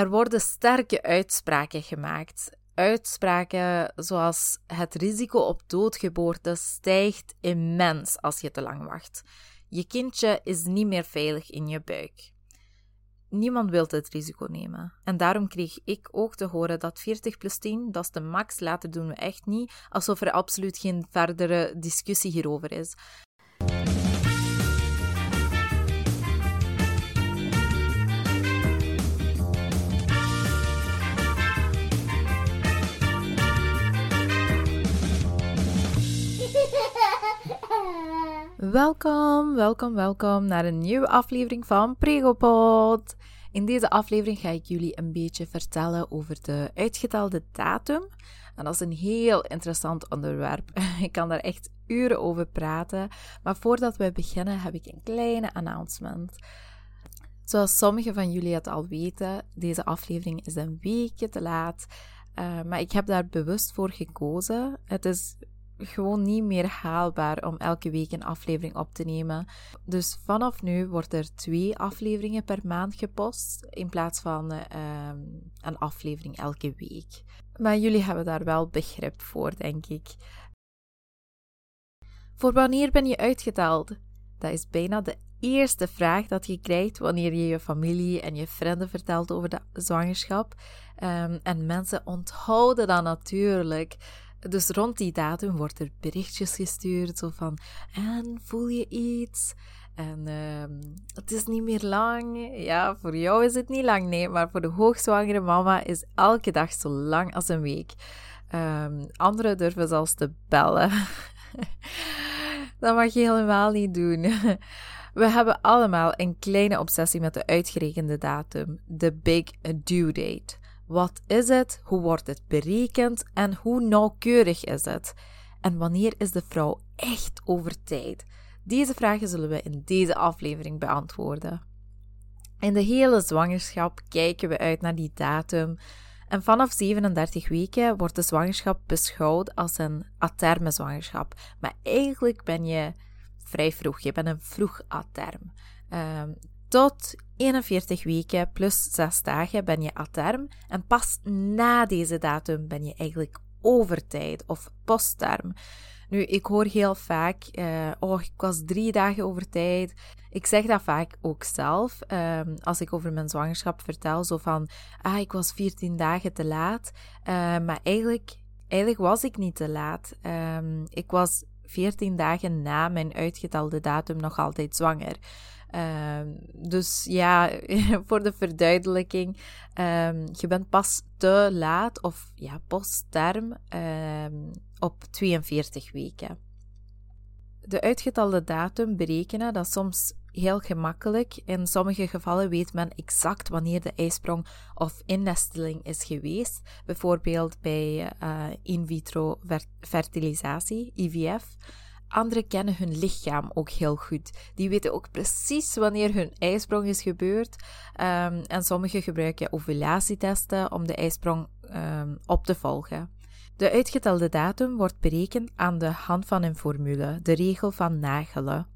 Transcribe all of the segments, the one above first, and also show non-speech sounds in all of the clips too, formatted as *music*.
Er worden sterke uitspraken gemaakt. Uitspraken zoals het risico op doodgeboorte stijgt immens als je te lang wacht. Je kindje is niet meer veilig in je buik. Niemand wil het risico nemen. En daarom kreeg ik ook te horen dat 40 plus 10, dat is de max, later doen we echt niet, alsof er absoluut geen verdere discussie hierover is. Welkom, welkom, welkom naar een nieuwe aflevering van Pregopod. In deze aflevering ga ik jullie een beetje vertellen over de uitgetelde datum. En dat is een heel interessant onderwerp. *laughs* Ik kan daar echt uren over praten. Maar voordat we beginnen heb ik een kleine announcement. Zoals sommigen van jullie het al weten, deze aflevering is een weekje te laat. Uh, maar ik heb daar bewust voor gekozen. Het is gewoon niet meer haalbaar om elke week een aflevering op te nemen. Dus vanaf nu wordt er twee afleveringen per maand gepost in plaats van uh, een aflevering elke week. Maar jullie hebben daar wel begrip voor, denk ik. Voor wanneer ben je uitgeteld? Dat is bijna de eerste vraag dat je krijgt wanneer je je familie en je vrienden vertelt over de zwangerschap. Um, en mensen onthouden dat natuurlijk. Dus rond die datum wordt er berichtjes gestuurd, zo van, en voel je iets? En uh, het is niet meer lang. Ja, voor jou is het niet lang, nee, maar voor de hoogzwangere mama is elke dag zo lang als een week. Um, anderen durven zelfs te bellen. *laughs* dat mag je helemaal niet doen. We hebben allemaal een kleine obsessie met de uitgerekende datum, de big due date. Wat is het? Hoe wordt het berekend? En hoe nauwkeurig is het? En wanneer is de vrouw echt over tijd? Deze vragen zullen we in deze aflevering beantwoorden. In de hele zwangerschap kijken we uit naar die datum. En vanaf 37 weken wordt de zwangerschap beschouwd als een aterme zwangerschap. Maar eigenlijk ben je vrij vroeg. Je bent een vroeg aterm. Um, tot 41 weken plus 6 dagen ben je aterm en pas na deze datum ben je eigenlijk overtijd of postterm. Nu, ik hoor heel vaak, uh, oh, ik was drie dagen over tijd. Ik zeg dat vaak ook zelf, uh, als ik over mijn zwangerschap vertel, zo van, ah, ik was 14 dagen te laat. Uh, maar eigenlijk, eigenlijk was ik niet te laat. Um, ik was 14 dagen na mijn uitgetelde datum nog altijd zwanger. Uh, dus ja, *laughs* voor de verduidelijking, um, je bent pas te laat of ja, postterm um, op 42 weken. De uitgetalde datum berekenen, dat is soms heel gemakkelijk. In sommige gevallen weet men exact wanneer de ijsprong of innesteling is geweest. Bijvoorbeeld bij uh, in vitro fertilisatie, IVF. Anderen kennen hun lichaam ook heel goed. Die weten ook precies wanneer hun ijsprong is gebeurd. Um, en sommigen gebruiken ovulatietesten om de ijsprong um, op te volgen. De uitgetelde datum wordt berekend aan de hand van een formule, de regel van Nagelen.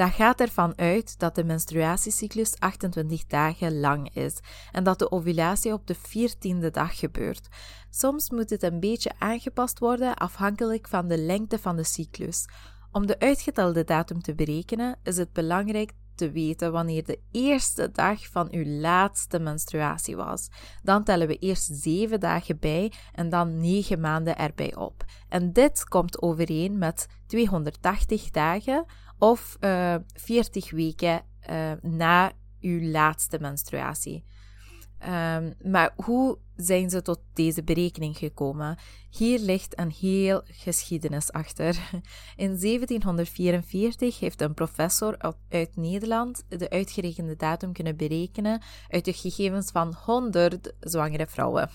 Dat gaat ervan uit dat de menstruatiecyclus 28 dagen lang is en dat de ovulatie op de 14e dag gebeurt. Soms moet het een beetje aangepast worden afhankelijk van de lengte van de cyclus. Om de uitgetelde datum te berekenen is het belangrijk te weten wanneer de eerste dag van uw laatste menstruatie was. Dan tellen we eerst 7 dagen bij en dan 9 maanden erbij op. En dit komt overeen met 280 dagen of uh, eh, 40 weken uh, na uw laatste menstruatie. Um, maar hoe zijn ze tot deze berekening gekomen? Hier ligt een heel geschiedenis achter. *laughs* In 1744 heeft een professor uit Nederland de uitgerekende datum kunnen berekenen uit de gegevens van 100 zwangere vrouwen.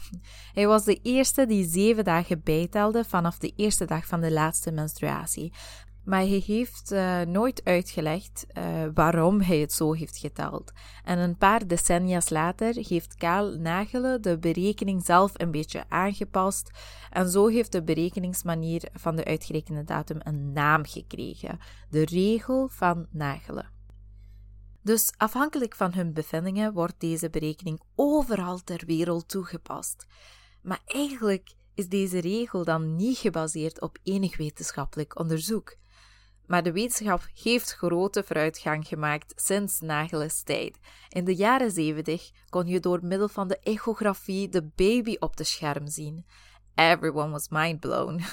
Hij was de eerste die zeven dagen bijtelde vanaf de eerste dag van de laatste menstruatie. Maar hij heeft uh, nooit uitgelegd uh, waarom hij het zo heeft geteld. En een paar decennia's later heeft Kaal Nagelen de berekening zelf een beetje aangepast. En zo heeft de berekeningsmanier van de uitgerekende datum een naam gekregen: de regel van Nagelen. Dus afhankelijk van hun bevindingen wordt deze berekening overal ter wereld toegepast. Maar eigenlijk is deze regel dan niet gebaseerd op enig wetenschappelijk onderzoek. Maar de wetenschap heeft grote vooruitgang gemaakt sinds Nageles tijd. In de jaren 70 kon je door middel van de echografie de baby op de scherm zien. Everyone was mind blown. *laughs*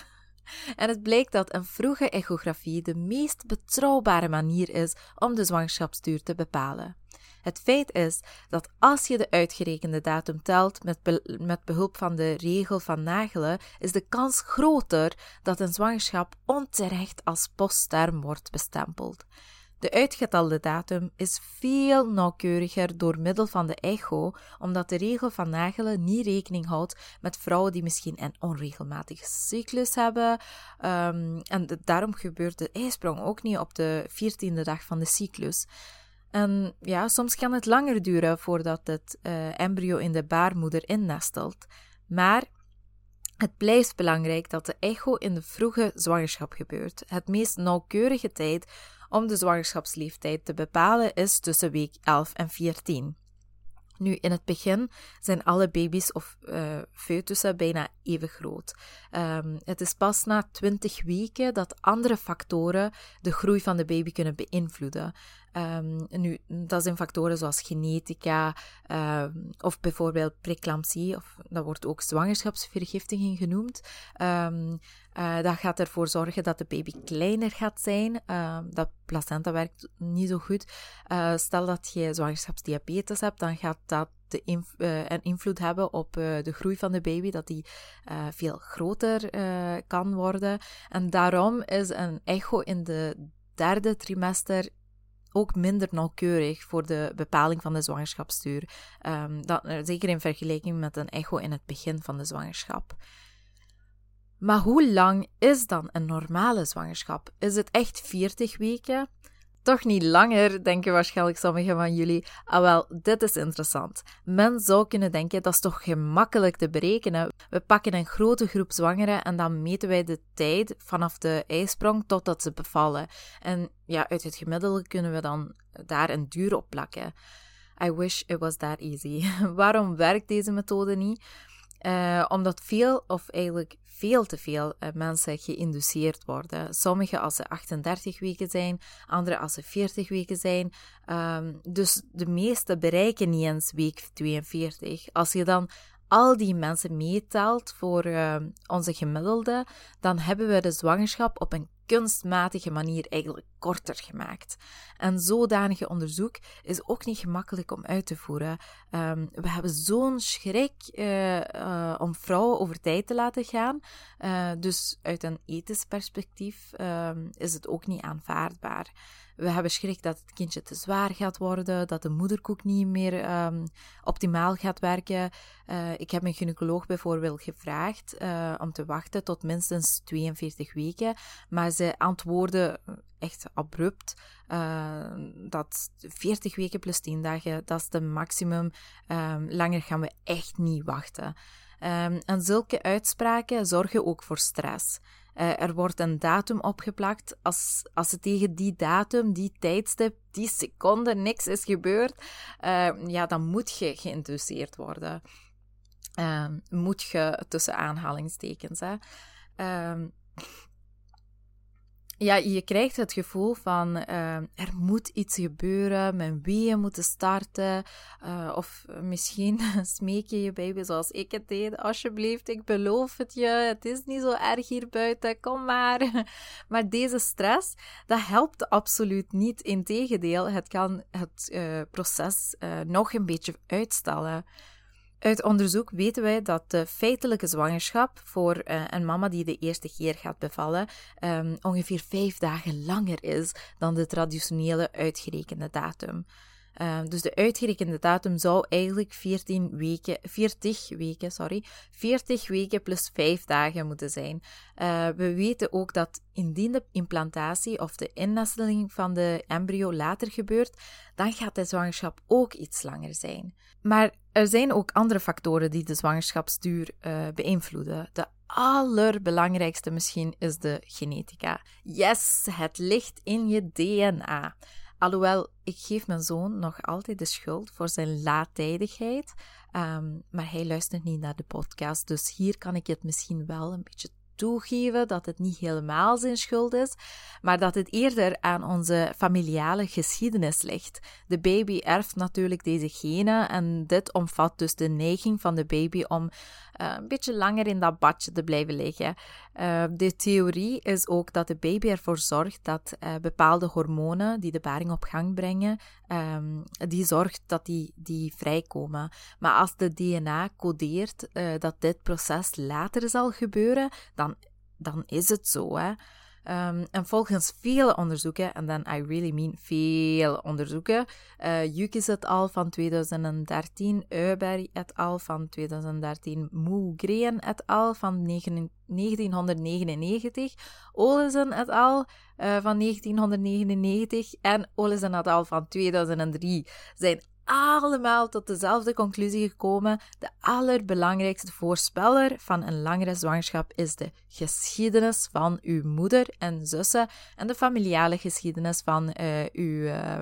En het blijkt dat een vroege echografie de meest betrouwbare manier is om de zwangerschapsduur te bepalen. Het feit is dat als je de uitgerekende datum telt met, met behulp van de regel van Nagelen, is de kans groter dat een zwangerschap onterecht als postterm wordt bestempeld. De uitgetalde datum is veel nauwkeuriger door middel van de echo, omdat de regel van Nagelen niet rekening houdt met vrouwen die misschien een onregelmatige cyclus hebben. Um, en daarom gebeurt de ijsprong ook niet op de 14e dag van de cyclus. En ja, soms kan het langer duren voordat het uh, embryo in de baarmoeder innestelt. Maar het blijft belangrijk dat de echo in de vroege zwangerschap gebeurt. Het meest nauwkeurige tijd om de zwangerschapsleeftijd te bepalen is tussen week 11 en 14. Nu, in het begin zijn alle baby's of uh, foetussen bijna even groot. Um, het is pas na 20 weken dat andere factoren de groei van de baby kunnen beïnvloeden. Um, nu, dat zijn factoren zoals genetica um, of bijvoorbeeld preeclampsie, of dat wordt ook zwangerschapsvergiftiging genoemd. Um, uh, dat gaat ervoor zorgen dat de baby kleiner gaat zijn. dat placenta werkt niet zo goed. Uh, stel dat je zwangerschapsdiabetes hebt, dan gaat dat uh, een invloed hebben op de groei van de baby, dat die veel groter kan worden. En daarom is een echo in de derde trimester ook minder nauwkeurig voor de bepaling van de zwangerschapsduur. Um, dat, eh, zeker in vergelijking met een echo in het begin van de zwangerschap. Maar hoe lang is dan een normale zwangerschap? Is het echt 40 weken? Toch niet langer, denken waarschijnlijk sommigen van jullie. Ah wel, dit is interessant. Men zou kunnen denken, dat is toch gemakkelijk te berekenen. We pakken een grote groep zwangeren en dan meten wij de tijd vanaf de ijsprong totdat ze bevallen. En ja, uit het gemiddelde kunnen we dan daar een duur op plakken. I wish it was that easy. *laughs* Waarom werkt deze methode niet? Uh, omdat veel, of eigenlijk veel te veel uh, mensen geïnduceerd worden. Sommige als ze 38 weken zijn, andere als ze 40 weken zijn. Um, dus de meeste bereiken niet eens week 42. Als je dan al die mensen meetelt voor uh, onze gemiddelde, dan hebben we de zwangerschap op een kunstmatige manier eigenlijk korter gemaakt. En zodanige onderzoek is ook niet gemakkelijk om uit te voeren. Um, we hebben zo'n schrik uh, uh, om vrouwen over tijd te laten gaan. Uh, dus uit een ethisch perspectief um, is het ook niet aanvaardbaar. We hebben schrik dat het kindje te zwaar gaat worden, dat de moederkoek niet meer um, optimaal gaat werken. Ik heb mijn gynaecoloog bijvoorbeeld gevraagd om te wachten tot minstens 42 weken, maar ze antwoordde echt abrupt uh, dat 40 weken plus 10 dagen, dat is de maximum. Um, langer gaan we echt niet wachten. Um, en zulke uitspraken zorgen ook voor stress. Uh, er wordt een datum opgeplakt. Als, als er tegen die datum, die tijdstip, die seconde niks is gebeurd, uh, ja, dan moet je geïnteresseerd worden. Moet je tussen aanhalingstekens. Hè. Ja, je krijgt het gevoel van uh, er moet iets gebeuren, mijn weeën moeten starten. Uh, of misschien *laughs* smeek je je baby zoals ik het deed. Alsjeblieft, ik beloof het je, het is niet zo erg hier buiten, kom maar. *laughs* Maar deze stress, dat helpt absoluut niet. Integendeel, het kan het uh, proces nog een beetje uitstellen. Uit onderzoek weten wij dat de feitelijke zwangerschap voor uh, een mama die de eerste keer gaat bevallen um, ongeveer vijf dagen langer is dan de traditionele uitgerekende datum. Uh, dus de uitgerekende datum zou eigenlijk 14 weken, 40 weken, sorry, 40 weken plus 5 dagen moeten zijn. Uh, we weten ook dat indien de implantatie of de innesteling van de embryo later gebeurt, dan gaat de zwangerschap ook iets langer zijn. Maar er zijn ook andere factoren die de zwangerschapsduur uh, beïnvloeden. De allerbelangrijkste misschien is de genetica. Yes, het ligt in je DNA. Alhoewel, ik geef mijn zoon nog altijd de schuld voor zijn laattijdigheid, ehm, maar hij luistert niet naar de podcast, dus hier kan ik het misschien wel een beetje toegeven dat het niet helemaal zijn schuld is, maar dat het eerder aan onze familiale geschiedenis ligt. De baby erft natuurlijk deze genen en dit omvat dus de neiging van de baby om uh, een beetje langer in dat badje te blijven liggen. Uh, de theorie is ook dat de baby ervoor zorgt dat uh, bepaalde hormonen die de baring op gang brengen, um, die zorgt dat die, die vrijkomen. Maar als de DNA codeert dat dit proces later zal gebeuren, dan, dan is het zo. Hè. Um, en volgens vele onderzoeken, en dan I really mean veel onderzoeken, uh, Yukis et al van 2013, Euberg et al van 2013, Moe-Green et al van 1999, Olesen et al uh, van 1999 en Olesen et al van 2003 zijn allemaal tot dezelfde conclusie gekomen. De allerbelangrijkste voorspeller van een langere zwangerschap is de geschiedenis van uw moeder en zussen en de familiale geschiedenis van uh, uw uh,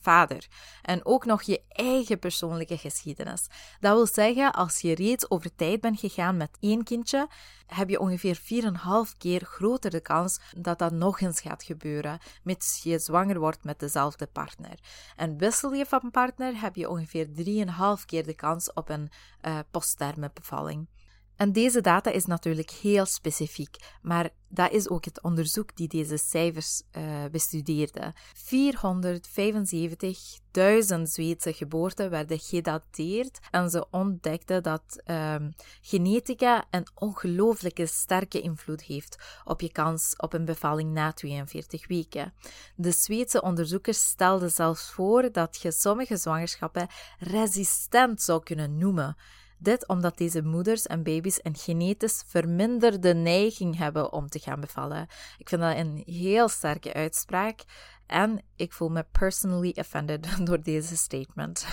vader. En ook nog je eigen persoonlijke geschiedenis. Dat wil zeggen, als je reeds over tijd bent gegaan met één kindje, heb je ongeveer 4,5 keer groter de kans dat dat nog eens gaat gebeuren, mits je zwanger wordt met dezelfde partner. En wissel je van partner, heb je ongeveer 3,5 keer de kans op een uh, postterme bevalling. En deze data is natuurlijk heel specifiek, maar dat is ook het onderzoek die deze cijfers uh, bestudeerde. 475.000 Zweedse geboorten werden gedateerd en ze ontdekten dat um, genetica een ongelooflijke sterke invloed heeft op je kans op een bevalling na 42 weken. De Zweedse onderzoekers stelden zelfs voor dat je sommige zwangerschappen resistent zou kunnen noemen. Dit omdat deze moeders en baby's een genetisch verminderde neiging hebben om te gaan bevallen. Ik vind dat een heel sterke uitspraak en ik voel me personally offended *laughs* door deze statement.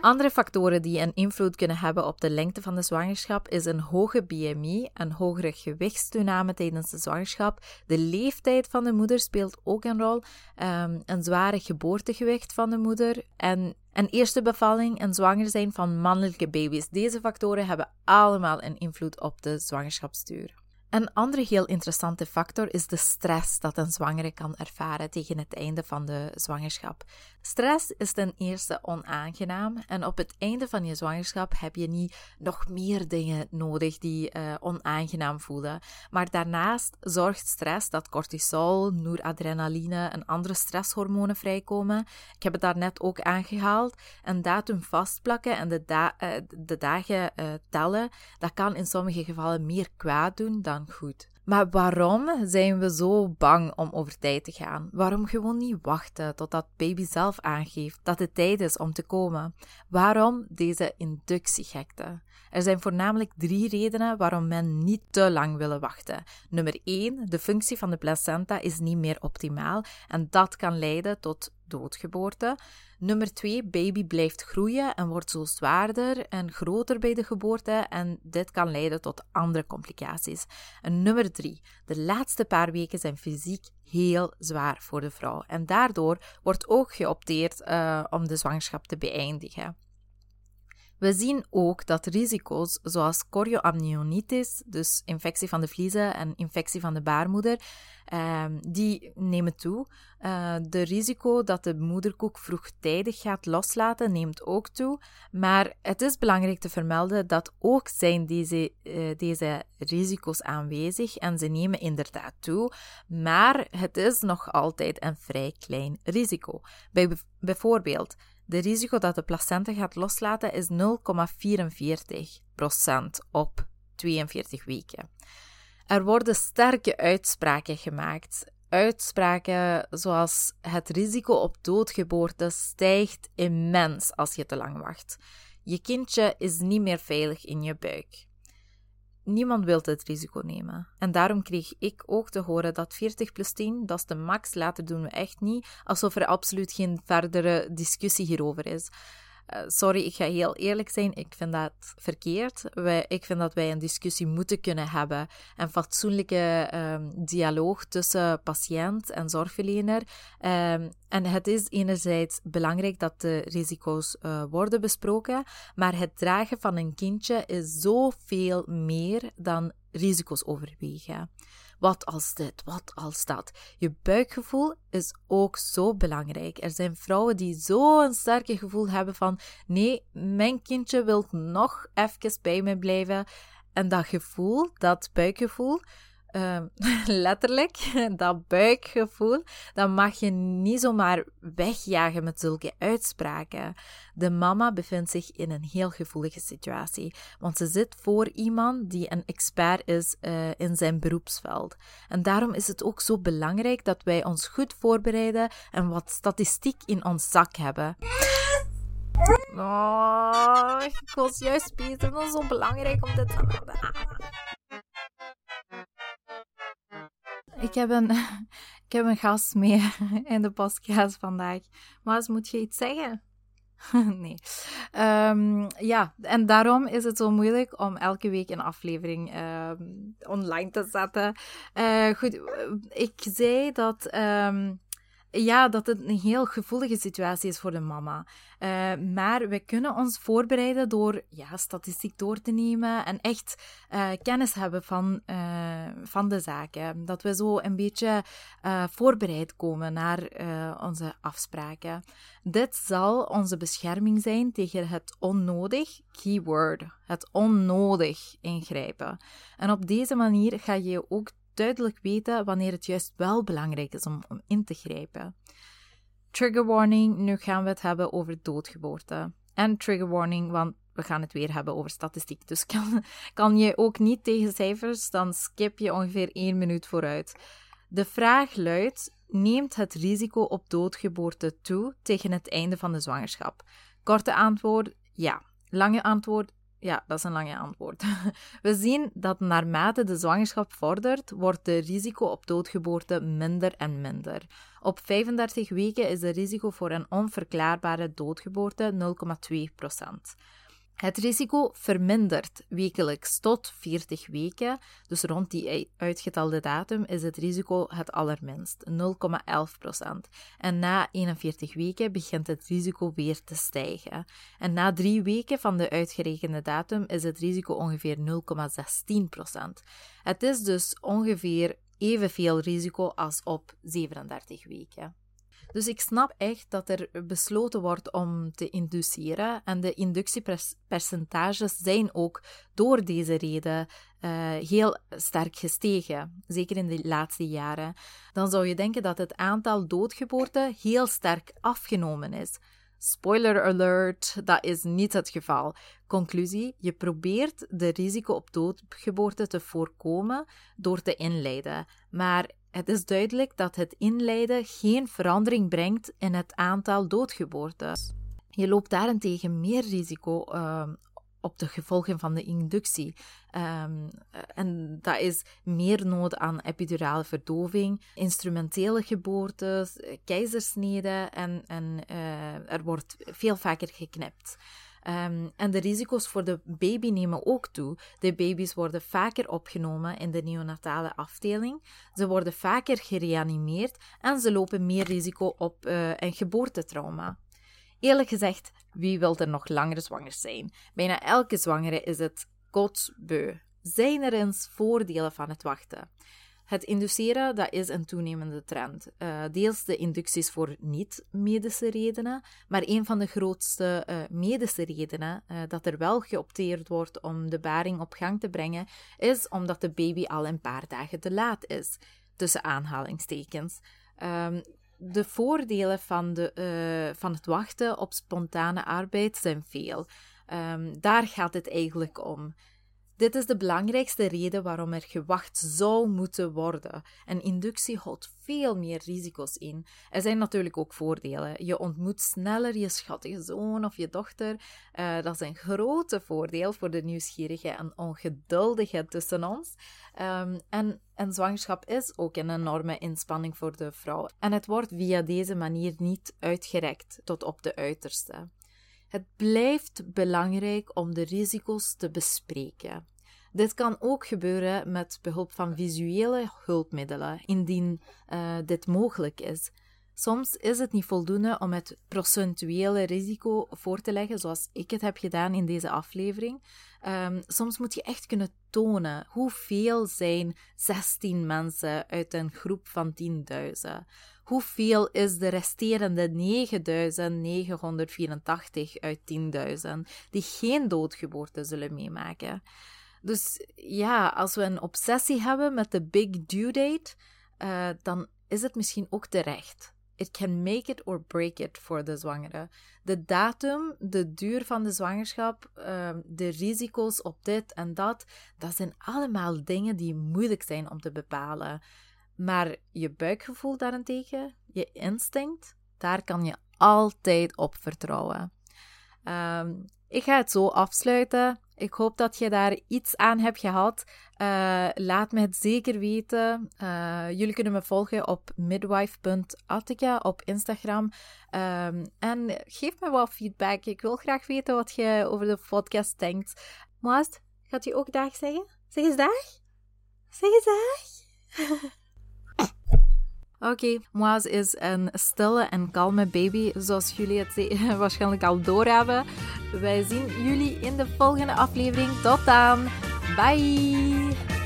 Andere factoren die een invloed kunnen hebben op de lengte van de zwangerschap is een hoge BMI, een hogere gewichtstoename tijdens de zwangerschap. De leeftijd van de moeder speelt ook een rol, um, een zware geboortegewicht van de moeder en een eerste bevalling en zwanger zijn van mannelijke baby's. Deze factoren hebben allemaal een invloed op de zwangerschapsduur. Een andere heel interessante factor is de stress dat een zwangere kan ervaren tegen het einde van de zwangerschap. Stress is ten eerste onaangenaam en op het einde van je zwangerschap heb je niet nog meer dingen nodig die uh, onaangenaam voelen. Maar daarnaast zorgt stress dat cortisol, noradrenaline en andere stresshormonen vrijkomen. Ik heb het daarnet ook aangehaald. Een datum vastplakken en de, uh, de dagen uh, tellen, dat kan in sommige gevallen meer kwaad doen dan goed. Maar waarom zijn we zo bang om over tijd te gaan? Waarom gewoon niet wachten totdat baby zelf aangeeft dat het tijd is om te komen? Waarom deze inductiegekte? Er zijn voornamelijk drie redenen waarom men niet te lang wil wachten. Nummer 1. De functie van de placenta is niet meer optimaal en dat kan leiden tot doodgeboorte. Nummer 2, baby blijft groeien en wordt zo zwaarder en groter bij de geboorte en dit kan leiden tot andere complicaties. En nummer 3, de laatste paar weken zijn fysiek heel zwaar voor de vrouw en daardoor wordt ook geopteerd uh, om de zwangerschap te beëindigen. We zien ook dat risico's zoals chorioamnionitis, dus infectie van de vliezen en infectie van de baarmoeder, ehm, die nemen toe. Uh, de risico dat de moederkoek vroegtijdig gaat loslaten neemt ook toe. Maar het is belangrijk te vermelden dat ook zijn deze, uh, deze risico's aanwezig en ze nemen inderdaad toe. Maar het is nog altijd een vrij klein risico. Bij, bijvoorbeeld de risico dat de placenta gaat loslaten is 0,44% op 42 weken. Er worden sterke uitspraken gemaakt. Uitspraken zoals het risico op doodgeboorte stijgt immens als je te lang wacht. Je kindje is niet meer veilig in je buik. Niemand wil het risico nemen. En daarom kreeg ik ook te horen dat 40 plus 10, dat is de max, later doen we echt niet, alsof er absoluut geen verdere discussie hierover is. Eh, sorry, ik ga heel eerlijk zijn, ik vind dat verkeerd. Wij, ik vind dat wij een discussie moeten kunnen hebben. Een fatsoenlijke um, dialoog tussen patiënt en zorgverlener. Um, en het is enerzijds belangrijk dat de risico's uh, worden besproken, maar het dragen van een kindje is zoveel meer dan risico's overwegen. Wat als dit, wat als dat. Je buikgevoel is ook zo belangrijk. Er zijn vrouwen die zo'n sterke gevoel hebben van nee, mijn kindje wil nog even bij me blijven. En dat gevoel, dat buikgevoel, uh, *laughs* letterlijk, *laughs* dat buikgevoel, dat mag je niet zomaar wegjagen met zulke uitspraken. De mama bevindt zich in een heel gevoelige situatie, want ze zit voor iemand die een expert is uh, in zijn beroepsveld. En daarom is het ook zo belangrijk dat wij ons goed voorbereiden en wat statistiek in ons zak hebben. Oh, ik was juist bezig. Dat is zo belangrijk om dit te ik heb een, *laughs* ik heb een gast mee *laughs* in de podcast vandaag. Maar moet je iets zeggen? *laughs* nee. Um, ja, en daarom is het zo moeilijk om elke week een aflevering um, online te zetten. Uh, goed, ik zei dat. Um, ja, dat het een heel gevoelige situatie is voor de mama. Uh, maar we kunnen ons voorbereiden door ja, statistiek door te nemen en echt uh, kennis hebben van, uh, van de zaken. Dat we zo een beetje voorbereid komen naar onze afspraken. Dit zal onze bescherming zijn tegen het onnodig, keyword, het onnodig ingrijpen. En op deze manier ga je ook duidelijk weten wanneer het juist wel belangrijk is om, om in te grijpen. Trigger warning, nu gaan we het hebben over doodgeboorte. En trigger warning, want we gaan het weer hebben over statistiek. Dus kan, *laughs* kan je ook niet tegen cijfers, dan skip je ongeveer één minuut vooruit. De vraag luidt: neemt het risico op doodgeboorte toe tegen het einde van de zwangerschap? Korte antwoord: ja. Lange antwoord: ja, dat is een lange antwoord. *laughs* We zien dat naarmate de zwangerschap vordert, wordt de risico op doodgeboorte minder en minder. Op 35 weken is het risico voor een onverklaarbare doodgeboorte 0,2%. Het risico vermindert wekelijks tot 40 weken, dus rond die uitgetelde datum is het risico het allerminst, 0,11%. En na 41 weken begint het risico weer te stijgen. En na drie weken van de uitgerekende datum is het risico ongeveer 0,16%. Het is dus ongeveer evenveel risico als op 37 weken. Dus ik snap echt dat er besloten wordt om te induceren. En de inductiepercentages zijn ook door deze reden uh, heel sterk gestegen, zeker in de laatste jaren. Dan zou je denken dat het aantal doodgeboorten heel sterk afgenomen is. Spoiler alert, dat is niet het geval. Conclusie: je probeert de risico op doodgeboorte te voorkomen door te inleiden. Maar het is duidelijk dat het inleiden geen verandering brengt in het aantal doodgeboortes. Je loopt daarentegen meer risico uh, op de gevolgen van de inductie. Um, en dat is meer nood aan epidurale verdoving, instrumentele geboortes, keizersneden en, en uh, er wordt veel vaker geknipt. Um, en de risico's voor de baby nemen ook toe. De baby's worden vaker opgenomen in de neonatale afdeling, ze worden vaker gereanimeerd en ze lopen meer risico op uh, een geboortetrauma. Eerlijk gezegd, wie wil er nog langer zwanger zijn? Bijna elke zwangere is het kotsbeu. Zijn er eens voordelen van het wachten? Het induceren dat is een toenemende trend. Uh, deels de inducties voor niet-medische redenen, maar een van de grootste uh, medische redenen uh, dat er wel geopteerd wordt om de baring op gang te brengen, is omdat de baby al een paar dagen te laat is. Tussen aanhalingstekens. Um, de voordelen van, de, van het wachten op spontane arbeid zijn veel. Um, daar gaat het eigenlijk om. Dit is de belangrijkste reden waarom er gewacht zou moeten worden. Een inductie houdt veel meer risico's in. Er zijn natuurlijk ook voordelen. Je ontmoet sneller je schattige zoon of je dochter. Uh, dat is een grote voordeel voor de nieuwsgierige en ongeduldige tussen ons. Um, en een zwangerschap is ook een enorme inspanning voor de vrouw. En het wordt via deze manier niet uitgerekt tot op de uiterste. Het blijft belangrijk om de risico's te bespreken. Dit kan ook gebeuren met behulp van visuele hulpmiddelen, indien uh, dit mogelijk is. Soms is het niet voldoende om het procentuele risico voor te leggen, zoals ik het heb gedaan in deze aflevering. Um, soms moet je echt kunnen tonen hoeveel zijn 16 mensen uit een groep van 10.000. Hoeveel is de resterende 9.984 uit 10.000 die geen doodgeboorte zullen meemaken? Dus ja, als we een obsessie hebben met de big due date, uh, dan is het misschien ook terecht. It can make it or break it voor de zwangere. De datum, de duur van de zwangerschap, ehm, de risico's op dit en dat, dat zijn allemaal dingen die moeilijk zijn om te bepalen. Maar je buikgevoel daarentegen, je instinct, daar kan je altijd op vertrouwen. Ehm, ik ga het zo afsluiten. Ik hoop dat je daar iets aan hebt gehad. Uh, laat me het zeker weten. Uh, jullie kunnen me volgen op midwife.attica op Instagram. Um, en geef me wat feedback. Ik wil graag weten wat je over de podcast denkt. Maast, gaat je ook dag zeggen? Zeg eens dag. Zeg eens dag. *laughs* Oké, okay, Moaz is een stille en kalme baby, zoals jullie het *laughs* waarschijnlijk al doorhebben. Wij zien jullie in de volgende aflevering. Tot dan. Bye.